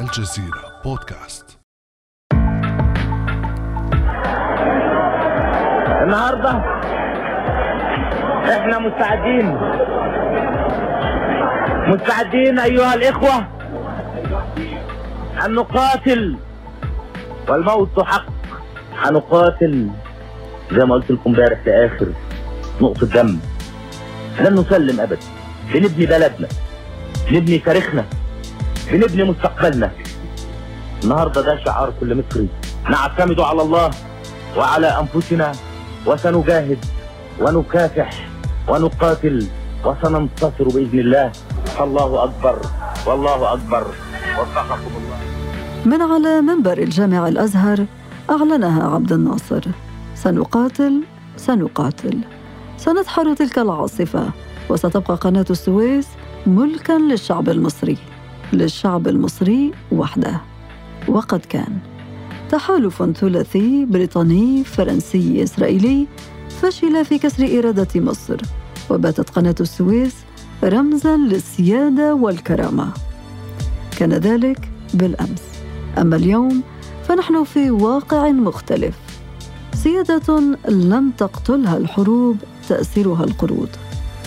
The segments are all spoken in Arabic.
الجزيرة بودكاست. النهارده إحنا مستعدين. مستعدين أيها الإخوة أن نقاتل والموت حق. هنقاتل زي ما قلت لكم امبارح في آخر نقطة دم. لن نسلم ابدا. بنبني بلدنا بنبني تاريخنا. بنبني مستقبلنا. النهارده ده شعار كل مصري. نعتمد على الله وعلى أنفسنا وسنجاهد ونكافح ونقاتل وسننتصر بإذن الله. الله أكبر والله أكبر. وفقكم الله. من على منبر الجامع الأزهر أعلنها عبد الناصر. سنقاتل سنقاتل. سنسحر تلك العاصفة. وستبقى قناة السويس ملكا للشعب المصري. للشعب المصري وحده. وقد كان تحالف ثلاثي بريطاني فرنسي إسرائيلي فشل في كسر إرادة مصر. وباتت قناة السويس رمزا للسيادة والكرامة. كان ذلك بالأمس. أما اليوم فنحن في واقع مختلف. سيادة لم تقتلها الحروب تاسرها القروض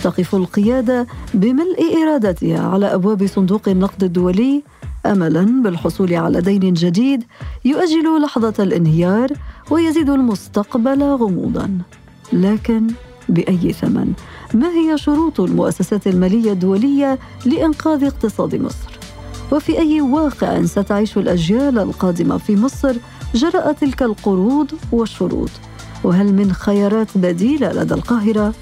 تقف القيادة بملء إرادتها على أبواب صندوق النقد الدولي. املا بالحصول على دين جديد يؤجل لحظة الانهيار ويزيد المستقبل غموضا. لكن بأي ثمن؟ ما هي شروط المؤسسات المالية الدولية لإنقاذ اقتصاد مصر؟ وفي أي واقع ستعيش الأجيال القادمة في مصر جراء تلك القروض والشروط؟ وهل من خيارات بديلة لدى القاهرة؟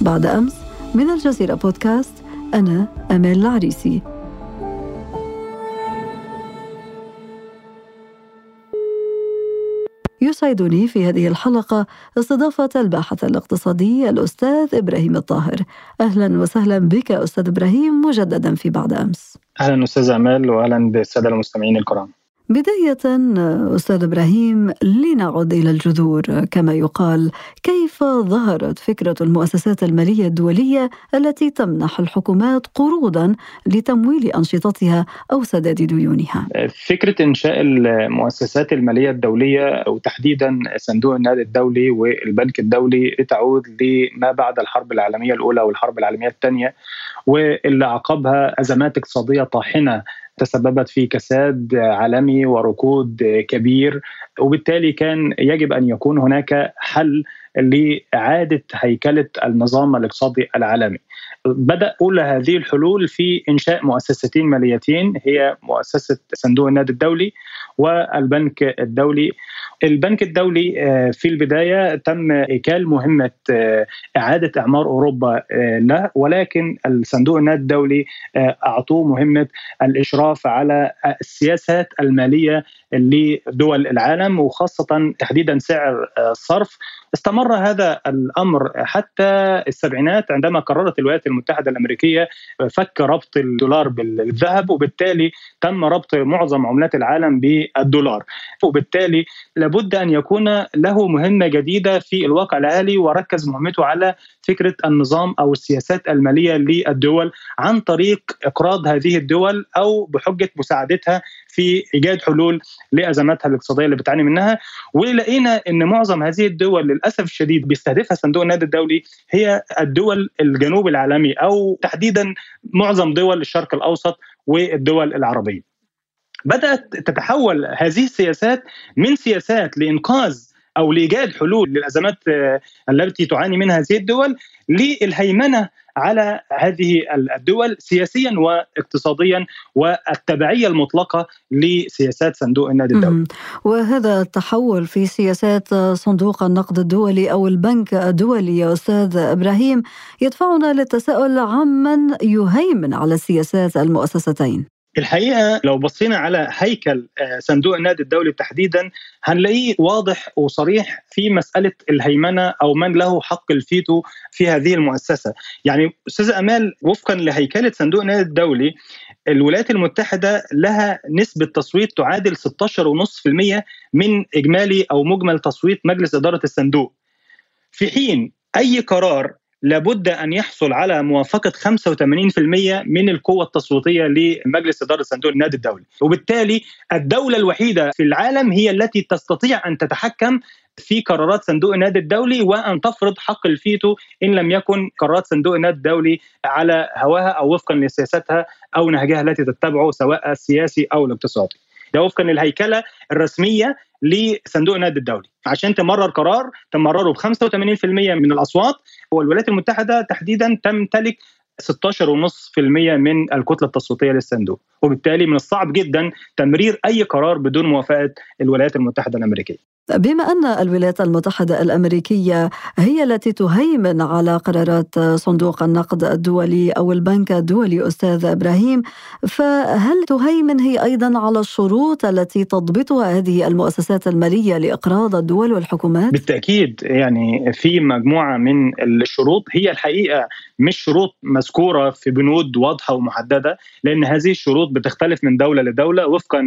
بعد أمس من الجزيرة بودكاست أنا أمال العريسي. يسعدني في هذه الحلقة استضافة الباحث الاقتصادي الأستاذ إبراهيم الطاهر. أهلا وسهلا بك أستاذ إبراهيم مجددا في بعد أمس. أهلا أستاذ أمال وأهلا بالسادة المستمعين الكرام. بداية أستاذ إبراهيم لنعد إلى الجذور. كما يقال كيف ظهرت فكرة المؤسسات المالية الدولية التي تمنح الحكومات قروضا لتمويل أنشطتها أو سداد ديونها؟ فكرة إنشاء المؤسسات المالية الدولية وتحديدا صندوق النقد الدولي والبنك الدولي تعود لما بعد الحرب العالمية الأولى والحرب العالمية الثانية واللي عقبها أزمات اقتصادية طاحنة تسببت في كساد عالمي وركود كبير وبالتالي كان يجب أن يكون هناك حل لإعادة هيكلة النظام الاقتصادي العالمي. بدأ اولى هذه الحلول في إنشاء مؤسستين ماليتين هي مؤسسة صندوق النقد الدولي والبنك الدولي. البنك الدولي في البداية تم إيكال مهمة إعادة إعمار أوروبا له ولكن الصندوق النقد الدولي أعطوه مهمة الإشراف على السياسات المالية لدول العالم وخاصة تحديدا سعر الصرف استمر هذا الأمر حتى السبعينات عندما قررت الولايات المتحدة الأمريكية فك ربط الدولار بالذهب وبالتالي تم ربط معظم عملات العالم بالدولار. وبالتالي لابد أن يكون له مهمة جديدة في الواقع الحالي وركز مهمته على فكرة النظام أو السياسات المالية للدول عن طريق إقراض هذه الدول أو بحجة مساعدتها في إيجاد حلول لأزماتها الاقتصادية اللي بتعاني منها ولقينا إن معظم هذه الدول للأسف الشديد بيستهدفها صندوق النقد الدولي هي الدول الجنوب العالمي أو تحديدا معظم دول الشرق الأوسط والدول العربية. بدأت تتحول هذه السياسات من سياسات لإنقاذ أو لإيجاد حلول للأزمات التي تعاني منها هذه الدول للهيمنة على هذه الدول سياسيا واقتصاديا والتبعية المطلقة لسياسات صندوق النقد الدولي. وهذا التحول في سياسات صندوق النقد الدولي أو البنك الدولي يا أستاذ إبراهيم يدفعنا للتساؤل عمن يهيمن على السياسات المؤسستين. الحقيقة لو بصينا على هيكل صندوق النقد الدولي تحديدا هنلاقيه واضح وصريح في مسألة الهيمنة أو من له حق الفيتو في هذه المؤسسة، يعني أستاذة أمال وفقا لهيكلة صندوق النقد الدولي الولايات المتحدة لها نسبة تصويت تعادل 16.5% من إجمالي أو مجمل تصويت مجلس إدارة الصندوق. في حين أي قرار لابد أن يحصل على موافقة 85% من القوة التصويتية لمجلس إدارة صندوق النقد الدولي، وبالتالي الدولة الوحيدة في العالم هي التي تستطيع أن تتحكم في قرارات صندوق النقد الدولي وأن تفرض حق الفيتو إن لم يكن قرارات صندوق النقد الدولي على هواها أو وفقا لسياستها أو نهجها التي تتبعه سواء السياسي أو الاقتصادي. ده وفقا للهيكلة الرسمية لصندوق النقد الدولي. عشان تمرر قرار تمرره ب 85% من الأصوات والولايات المتحدة تحديدا تمتلك 16.5% من الكتلة التصويتية للصندوق. وبالتالي من الصعب جدا تمرير أي قرار بدون موافقة الولايات المتحدة الأمريكية. بما أن الولايات المتحدة الأمريكية هي التي تهيمن على قرارات صندوق النقد الدولي أو البنك الدولي أستاذ إبراهيم فهل تهيمن هي أيضا على الشروط التي تضبطها هذه المؤسسات المالية لإقراض الدول والحكومات؟ بالتأكيد يعني في مجموعة من الشروط هي الحقيقة مش شروط مذكورة في بنود واضحة ومحددة لأن هذه الشروط بتختلف من دولة لدولة وفقا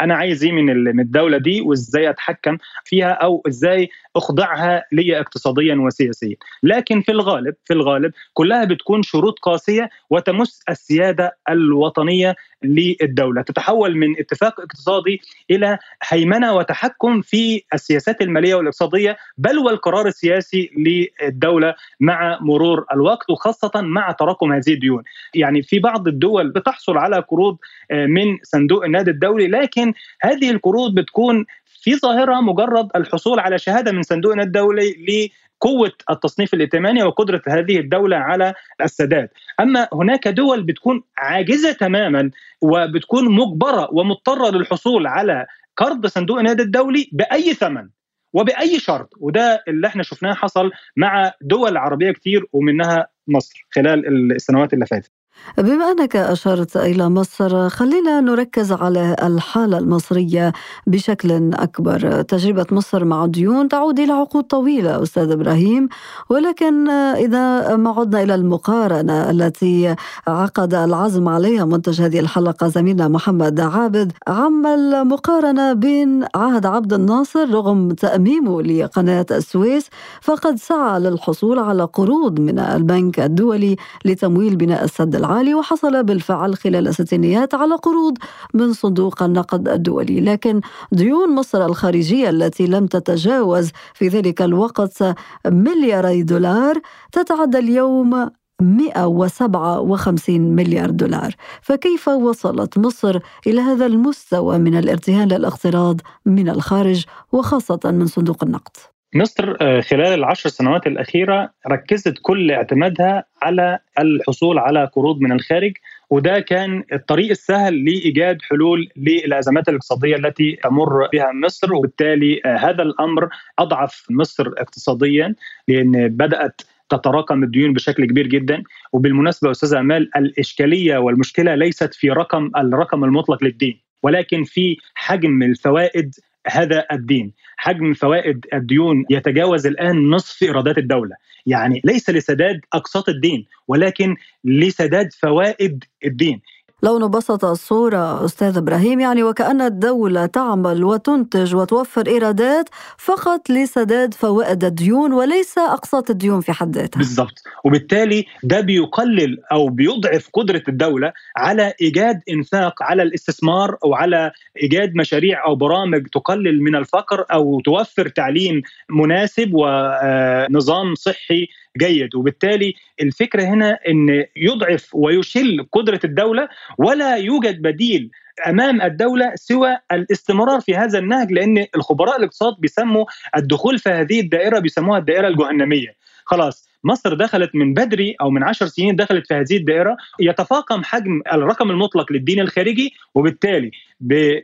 أنا عايز إيه من الدولة دي وإزاي أتحكم فيها أو إزاي أخضعها لي اقتصاديا وسياسيا. لكن في الغالب في الغالب كلها بتكون شروط قاسية وتمس السيادة الوطنية للدولة. تتحول من اتفاق اقتصادي إلى هيمنة وتحكم في السياسات المالية والاقتصادية بل والقرار السياسي للدولة مع مرور الوقت وخاصة مع تراكم هذه الديون. يعني في بعض الدول بتحصل على قروض آه، من صندوق النقد الدولي لكن هذه القروض بتكون في ظاهرها مجرد الحصول على شهادة من صندوقنا الدولي قوة التصنيف الائتماني وقدرة هذه الدولة على السداد. أما هناك دول بتكون عاجزة تماما وبتكون مجبرة ومضطرة للحصول على قرض صندوق النقد الدولي بأي ثمن وبأي شرط. وده اللي إحنا شفناه حصل مع دول عربية كتير ومنها مصر خلال السنوات اللي فاتت. بما أنك أشرت إلى مصر خلينا نركز على الحالة المصرية بشكل أكبر، تجربة مصر مع الديون تعود إلى عقود طويلة أستاذ إبراهيم، ولكن إذا ما عدنا إلى المقارنة التي عقد العزم عليها منتج هذه الحلقة زميلنا محمد عابد، عمل مقارنه بين عهد عبد الناصر رغم تأميمه لقناة السويس فقد سعى للحصول على قروض من البنك الدولي لتمويل بناء السد العالي وحصل بالفعل خلال الستينيات على قروض من صندوق النقد الدولي. لكن ديون مصر الخارجية التي لم تتجاوز في ذلك الوقت ملياري دولار تتعدى اليوم 157 مليار دولار. فكيف وصلت مصر إلى هذا المستوى من الارتهان للاقتراض من الخارج وخاصة من صندوق النقد؟ مصر آه، خلال العشر سنوات الأخيرة ركزت كل اعتمادها على الحصول على قروض من الخارج وده كان الطريق السهل لإيجاد حلول للأزمات الاقتصادية التي تمر بها مصر. وبالتالي آه، هذا الأمر أضعف مصر اقتصاديا لأن بدأت تتراكم الديون بشكل كبير جدا. وبالمناسبة أستاذ آمال الإشكالية والمشكلة ليست في رقم الرقم المطلق للدين ولكن في حجم الفوائد هذا الدين. حجم فوائد الديون يتجاوز الآن نصف إيرادات الدولة. يعني ليس لسداد أقساط الدين ولكن لسداد فوائد الدين. لو نبسط الصورة أستاذ إبراهيم يعني وكأن الدولة تعمل وتنتج وتوفر إيرادات فقط لسداد فوائد الديون وليس أقساط الديون في حد ذاتها. بالضبط. وبالتالي ده بيقلل أو بيضعف قدرة الدولة على إيجاد إنفاق على الاستثمار أو على إيجاد مشاريع أو برامج تقلل من الفقر أو توفر تعليم مناسب ونظام صحي جيد. وبالتالي الفكرة هنا إن يضعف ويشل قدرة الدولة ولا يوجد بديل أمام الدولة سوى الاستمرار في هذا النهج لأن الخبراء الاقتصاد بيسموا الدخول في هذه الدائرة بيسموها الدائرة الجهنمية. خلاص مصر دخلت من بدري أو من عشر سنين دخلت في هذه الدائرة يتفاقم حجم الرقم المطلق للدين الخارجي وبالتالي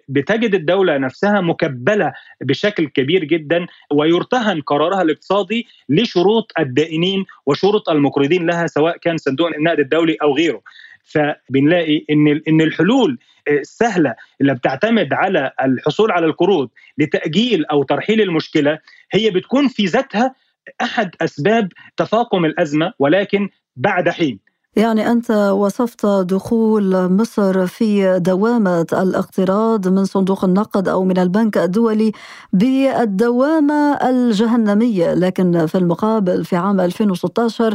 بتجد الدولة نفسها مكبلة بشكل كبير جدا ويرتهن قرارها الاقتصادي لشروط الدائنين وشروط المقرضين لها سواء كان صندوق النقد الدولي أو غيره. فبنلاقي إن إن الحلول السهله اللي بتعتمد على الحصول على القروض لتأجيل أو ترحيل المشكلة هي بتكون في ذاتها أحد أسباب تفاقم الأزمة ولكن بعد حين. يعني أنت وصفت دخول مصر في دوامة الاقتراض من صندوق النقد أو من البنك الدولي بالدوامة الجهنمية. لكن في المقابل في عام 2016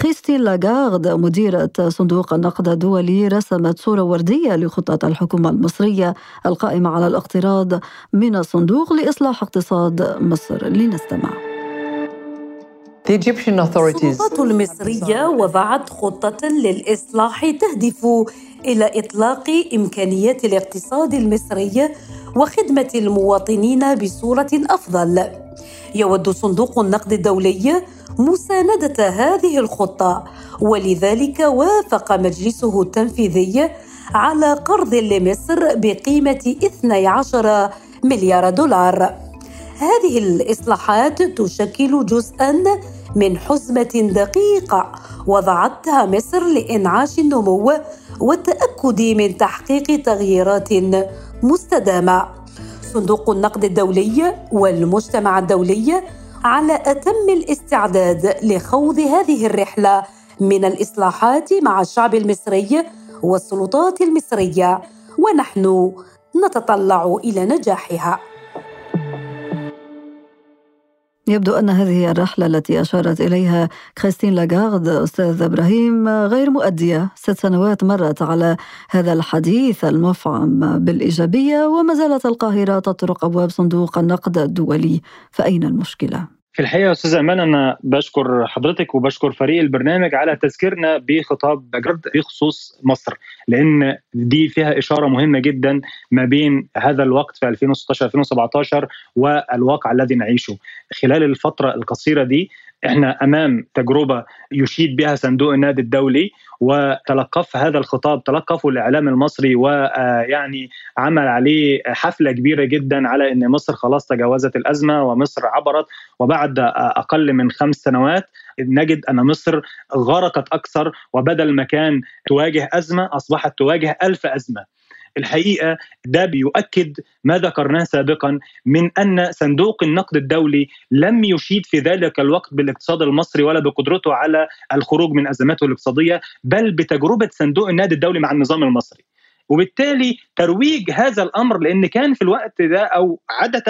كريستين لاغارد مديرة صندوق النقد الدولي رسمت صورة وردية لخطة الحكومة المصرية القائمة على الاقتراض من الصندوق لإصلاح اقتصاد مصر. لنستمع. السلطات المصرية وضعت خطة للإصلاح تهدف إلى إطلاق إمكانيات الاقتصاد المصري وخدمة المواطنين بصورة أفضل. يود صندوق النقد الدولي مساندة هذه الخطة ولذلك وافق مجلسه التنفيذي على قرض لمصر بقيمة 12 مليار دولار. هذه الإصلاحات تشكل جزءاً من حزمة دقيقة وضعتها مصر لإنعاش النمو والتأكد من تحقيق تغييرات مستدامة. صندوق النقد الدولي والمجتمع الدولي على أتم الاستعداد لخوض هذه الرحلة من الإصلاحات مع الشعب المصري والسلطات المصرية ونحن نتطلع إلى نجاحها. يبدو أن هذه الرحلة التي أشارت إليها كريستين لاغارد أستاذ إبراهيم غير مؤدية ست سنوات مرت على هذا الحديث المفعم بالإيجابية وما زالت القاهرة تطرق أبواب صندوق النقد الدولي فأين المشكلة؟ في الحقيقة أستاذ أمان أنا بشكر حضرتك وبشكر فريق البرنامج على تذكيرنا بخطاب جرد بخصوص مصر لأن دي فيها إشارة مهمة جدا ما بين هذا الوقت في 2016 2017 والواقع الذي نعيشه. خلال الفترة القصيرة دي إحنا أمام تجربة يشيد بها صندوق النادي الدولي وتلقف هذا الخطاب تلقفه الإعلام المصري ويعني عمل عليه حفلة كبيرة جدا على إن مصر خلاص تجاوزت الأزمة ومصر عبرت وبعد أقل من خمس سنوات نجد أن مصر غرقت أكثر وبدل ما كان تواجه أزمة أصبحت تواجه ألف أزمة. الحقيقة ده بيؤكد ما ذكرناه سابقا من أن صندوق النقد الدولي لم يشيد في ذلك الوقت بالاقتصاد المصري ولا بقدرته على الخروج من أزماته الاقتصادية بل بتجربة صندوق النقد الدولي مع النظام المصري. وبالتالي ترويج هذا الأمر لأن كان في الوقت ده أو عادة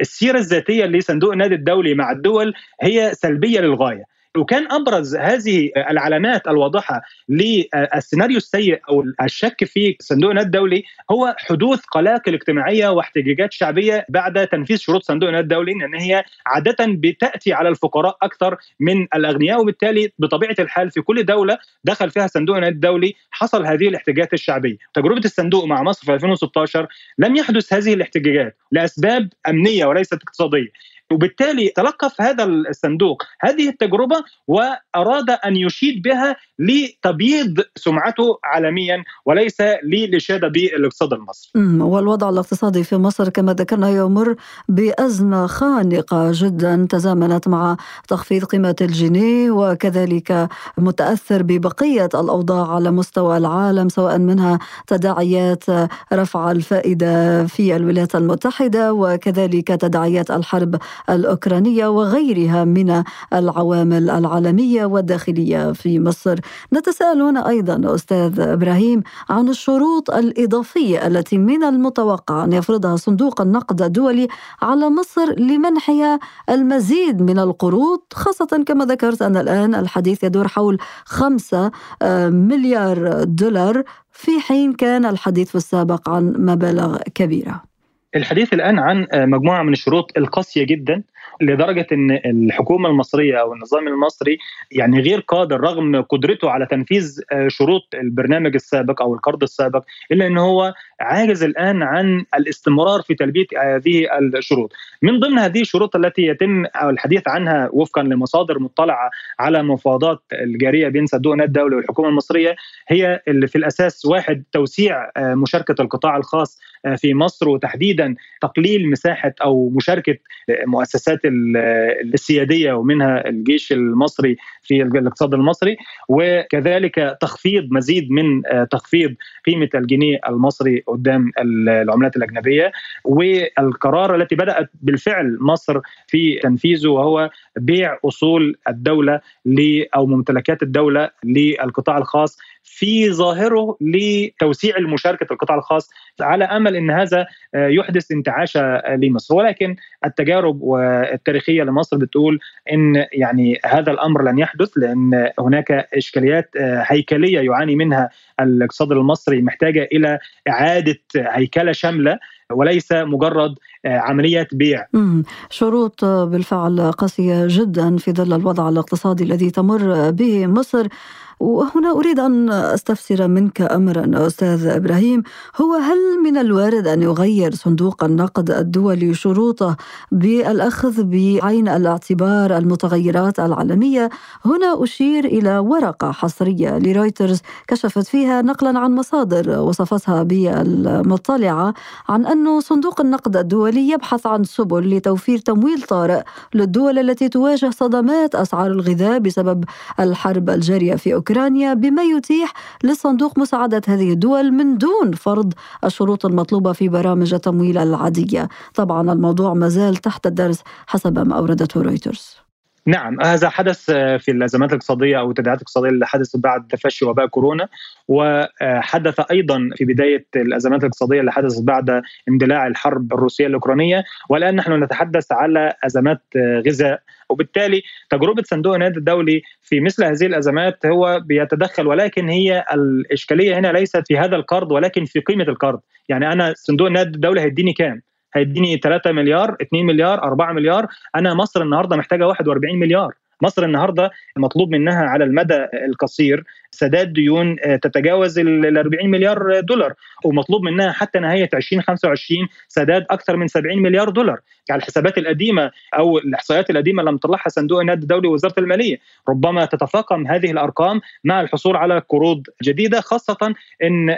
السيرة الذاتية لصندوق النادي الدولي مع الدول هي سلبية للغاية. وكان أبرز هذه العلامات الواضحة للسيناريو السيء أو الشك في صندوق النقد الدولي هو حدوث قلاقل اجتماعيه واحتجاجات شعبية بعد تنفيذ شروط صندوق النقد الدولي لأن هي عادة بتأتي على الفقراء أكثر من الأغنياء وبالتالي بطبيعة الحال في كل دولة دخل فيها صندوق النقد الدولي حصل هذه الاحتجاجات الشعبية. تجربة الصندوق مع مصر في 2016 لم يحدث هذه الاحتجاجات لأسباب أمنية وليست اقتصادية. وبالتالي تلقف هذا الصندوق هذه التجربة وأراد أن يشيد بها لتبييض سمعته عالميا وليس للاشاده بالاقتصاد المصري. والوضع الاقتصادي في مصر كما ذكرنا يمر بأزمة خانقة جدا تزامنت مع تخفيض قيمة الجنيه وكذلك متأثر ببقية الأوضاع على مستوى العالم سواء منها تداعيات رفع الفائدة في الولايات المتحدة وكذلك تداعيات الحرب الأوكرانية وغيرها من العوامل العالمية والداخلية في مصر. نتساءل هنا أيضا أستاذ إبراهيم عن الشروط الإضافية التي من المتوقع أن يفرضها صندوق النقد الدولي على مصر لمنحها المزيد من القروض خاصة كما ذكرت أن الآن الحديث يدور حول خمسة آه، مليار دولار في حين كان الحديث في السابق عن مبالغ كبيرة. الحديث الآن عن مجموعة من الشروط القاسية جدا لدرجة إن الحكومة المصرية أو النظام المصري يعني غير قادر رغم قدرته على تنفيذ شروط البرنامج السابق أو القرض السابق إلا إن هو عاجز الآن عن الاستمرار في تلبية هذه الشروط. من ضمن هذه الشروط التي يتم الحديث عنها وفقا لمصادر مطلعة على مفاوضات الجارية بين صندوق النقد الدولي والحكومة المصرية هي اللي في الأساس واحد توسيع مشاركة القطاع الخاص في مصر وتحديدا تقليل مساحة أو مشاركة مؤسسات السيادية ومنها الجيش المصري في الاقتصاد المصري وكذلك تخفيض مزيد من تخفيض قيمة الجنيه المصري قدام العملات الأجنبية والقرار التي بدأت بالفعل مصر في تنفيذه وهو بيع أصول الدولة أو ممتلكات الدولة للقطاع الخاص في ظاهره لتوسيع المشاركة القطاع الخاص على أمل إن هذا يحدث انتعاشه لمصر. ولكن التجارب التاريخيه لمصر بتقول إن يعني هذا الأمر لن يحدث لأن هناك إشكاليات هيكلية يعاني منها الاقتصاد المصري محتاجة إلى إعادة هيكلة شاملة وليس مجرد عمليات بيع. شروط بالفعل قاسية جدا في ظل الوضع الاقتصادي الذي تمر به مصر. وهنا أريد أن أستفسر منك أمرا أستاذ إبراهيم. هو هل من الوارد أن يغير صندوق النقد الدولي شروطه بالأخذ بعين الاعتبار المتغيرات العالمية؟ هنا أشير إلى ورقة حصرية لرويترز كشفت فيها نقلا عن مصادر وصفتها بالمطلعة عن أن صندوق النقد الدولي يبحث عن سبل لتوفير تمويل طارئ للدول التي تواجه صدمات أسعار الغذاء بسبب الحرب الجارية في أوكرانيا. أوكرانيا بما يتيح للصندوق مساعدة هذه الدول من دون فرض الشروط المطلوبة في برامج التمويل العادية. طبعا الموضوع ما زال تحت الدرس حسب ما أوردته رويترز. نعم هذا حدث في الأزمات الاقتصادية أو التداعيات الاقتصادية اللي حدثت بعد تفشي وباء كورونا وحدث أيضا في بداية الأزمات الاقتصادية اللي حدثت بعد اندلاع الحرب الروسية الأوكرانية والآن نحن نتحدث على أزمات غذاء وبالتالي تجربة صندوق النقد الدولي في مثل هذه الأزمات هو بيتدخل ولكن هي الإشكالية هنا ليست في هذا القرض ولكن في قيمة القرض. يعني أنا صندوق النقد الدولي هيديني كام؟ هيديني 3 مليار 2 مليار 4 مليار. أنا مصر النهارده محتاجة 41 مليار. مصر النهارده مطلوب منها على المدى القصير سداد ديون تتجاوز ال 40 مليار دولار ومطلوب منها حتى نهاية 2025 سداد أكثر من 70 مليار دولار. يعني الحسابات القديمة أو الإحصائيات القديمة اللي مطلعها صندوق النقد الدولي ووزارة المالية. ربما تتفاقم هذه الأرقام مع الحصول على قروض جديدة خاصة إن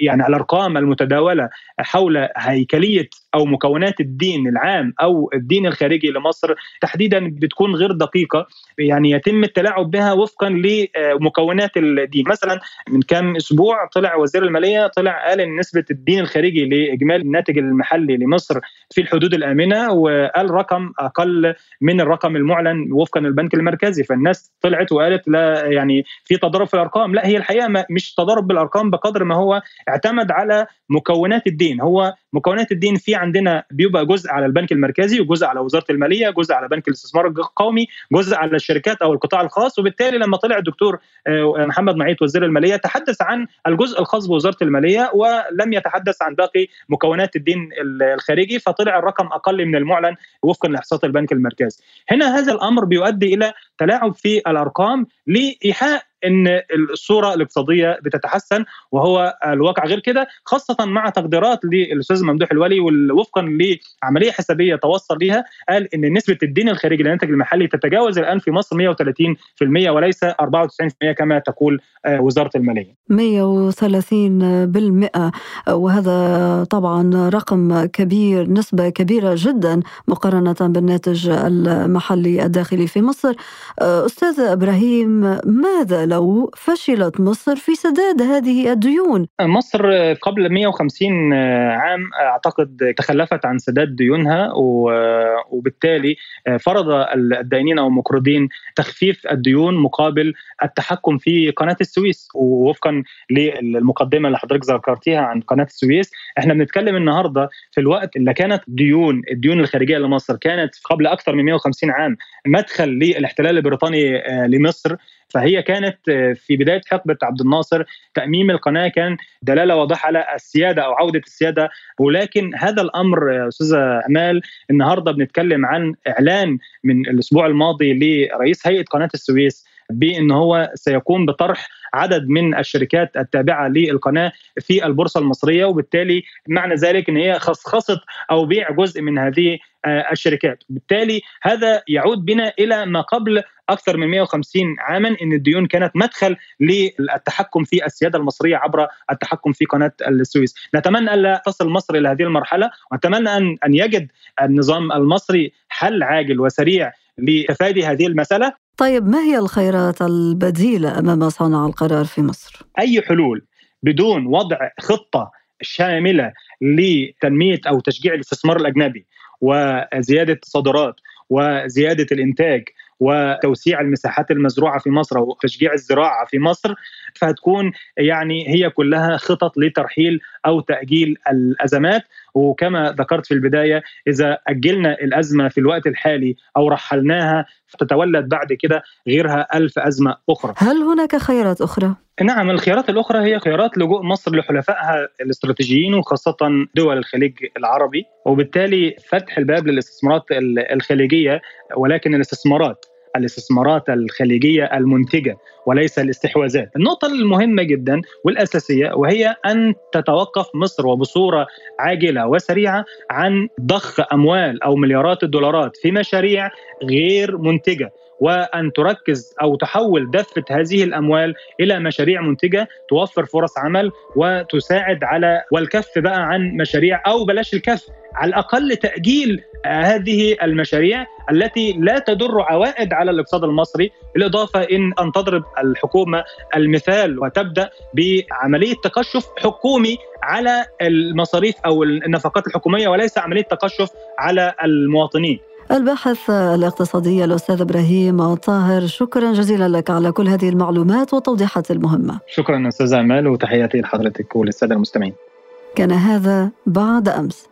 يعني الأرقام المتداولة حول هيكلية أو مكونات الدين العام أو الدين الخارجي لمصر تحديدا بتكون غير دقيقة. يعني يتم التلاعب بها وفقا لمكونات الدين. مثلا من كام أسبوع طلع وزير المالية طلع قال إن نسبة الدين الخارجي لإجمالي الناتج المحلي لمصر في الحدود الآمنة وقال رقم أقل من الرقم المعلن وفقا للبنك المركزي. فالناس طلعت وقالت لا يعني في تضارب في الأرقام. لا هي الحقيقة مش تضارب بالأرقام بقدر ما هو اعتمد على مكونات الدين. هو مكونات الدين في عندنا بيبقى جزء على البنك المركزي وجزء على وزارة المالية جزء على بنك الاستثمار القومي جزء على الشركات أو القطاع الخاص. وبالتالي لما طلع الدكتور محمد معيط وزير المالية تحدث عن الجزء الخاص بوزارة المالية ولم يتحدث عن باقي مكونات الدين الخارجي فطلع الرقم أقل من المعلن وفقا لإحصاءات البنك المركزي. هنا هذا الأمر بيؤدي إلى تلاعب في الأرقام لإيحاء إن الصورة الاقتصادية بتتحسن وهو الواقع. غير كده خاصة مع تقديرات للأستاذ ممدوح الولي وفقا لعملية حسابية توصل ليها قال إن نسبة الدين الخارجي للناتج المحلي تتجاوز الان في مصر 130% وليس 94% كما تقول وزارة المالية. 130% وهذا طبعا رقم كبير نسبة كبيرة جدا مقارنة بالناتج المحلي الداخلي في مصر. أستاذ إبراهيم ماذا لو فشلت مصر في سداد هذه الديون؟ مصر قبل 150 عام أعتقد تخلفت عن سداد ديونها وبالتالي فرض الدائنين أو المقرضين تخفيف الديون مقابل التحكم في قناة السويس ووفقا للمقدمة اللي حضرتك ذكرتيها عن قناة السويس إحنا بنتكلم النهارده في الوقت اللي كانت ديون الديون الخارجية لمصر كانت قبل أكثر من 150 عام مدخل للاحتلال البريطاني لمصر فهي كانت في بداية حقبة عبد الناصر تأميم القناة كان دلالة واضحة على السيادة أو عودة السيادة. ولكن هذا الأمر أستاذة أمال النهارده بنتكلم عن إعلان من الأسبوع الماضي لرئيس هيئة قناة السويس بأن هو سيقوم بطرح عدد من الشركات التابعة للقناة في البورصة المصرية وبالتالي معنى ذلك إن هي خصخصت أو بيع جزء من هذه آه، الشركات. بالتالي هذا يعود بنا إلى ما قبل أكثر من 150 عاما إن الديون كانت مدخل للتحكم في السيادة المصرية عبر التحكم في قناة السويس. نتمنى الا تصل مصر إلى هذه المرحلة ونتمنى أن أن يجد النظام المصري حل عاجل وسريع لتفادي هذه المسألة. طيب ما هي الخيارات البديلة أمام صانع القرار في مصر؟ أي حلول بدون وضع خطة شاملة لتنمية أو تشجيع الاستثمار الأجنبي وزيادة الصادرات وزيادة الإنتاج وتوسيع المساحات المزروعة في مصر وتشجيع الزراعة في مصر فهتكون يعني هي كلها خطط لترحيل أو تأجيل الأزمات. وكما ذكرت في البداية إذا أجلنا الأزمة في الوقت الحالي أو رحلناها فتتولد بعد كده غيرها ألف أزمة أخرى هل هناك خيارات أخرى؟ نعم الخيارات الأخرى هي خيارات لجوء مصر لحلفائها الاستراتيجيين وخاصة دول الخليج العربي وبالتالي فتح الباب للاستثمارات الخليجية ولكن الاستثمارات الاستثمارات الخليجية المنتجة وليس الاستحواذات. النقطة المهمة جدا والأساسية وهي أن تتوقف مصر وبصورة عاجلة وسريعة عن ضخ أموال أو مليارات الدولارات في مشاريع غير منتجة وأن تركز أو تحول دفة هذه الأموال إلى مشاريع منتجة توفر فرص عمل وتساعد على والكف بقى عن مشاريع أو بلاش الكف على الأقل تأجيل هذه المشاريع التي لا تدر عوائد على الاقتصاد المصري بالإضافة إن أن تضرب الحكومة المثال وتبدأ بعملية تقشف حكومي على المصاريف أو النفقات الحكومية وليس عملية تقشف على المواطنين. الباحث الاقتصادي الأستاذ إبراهيم طاهر شكرا جزيلا لك على كل هذه المعلومات والتوضيحات المهمة. شكرا أستاذ أمال وتحياتي لحضرتك وللسادة المستمعين. كان هذا بعد أمس.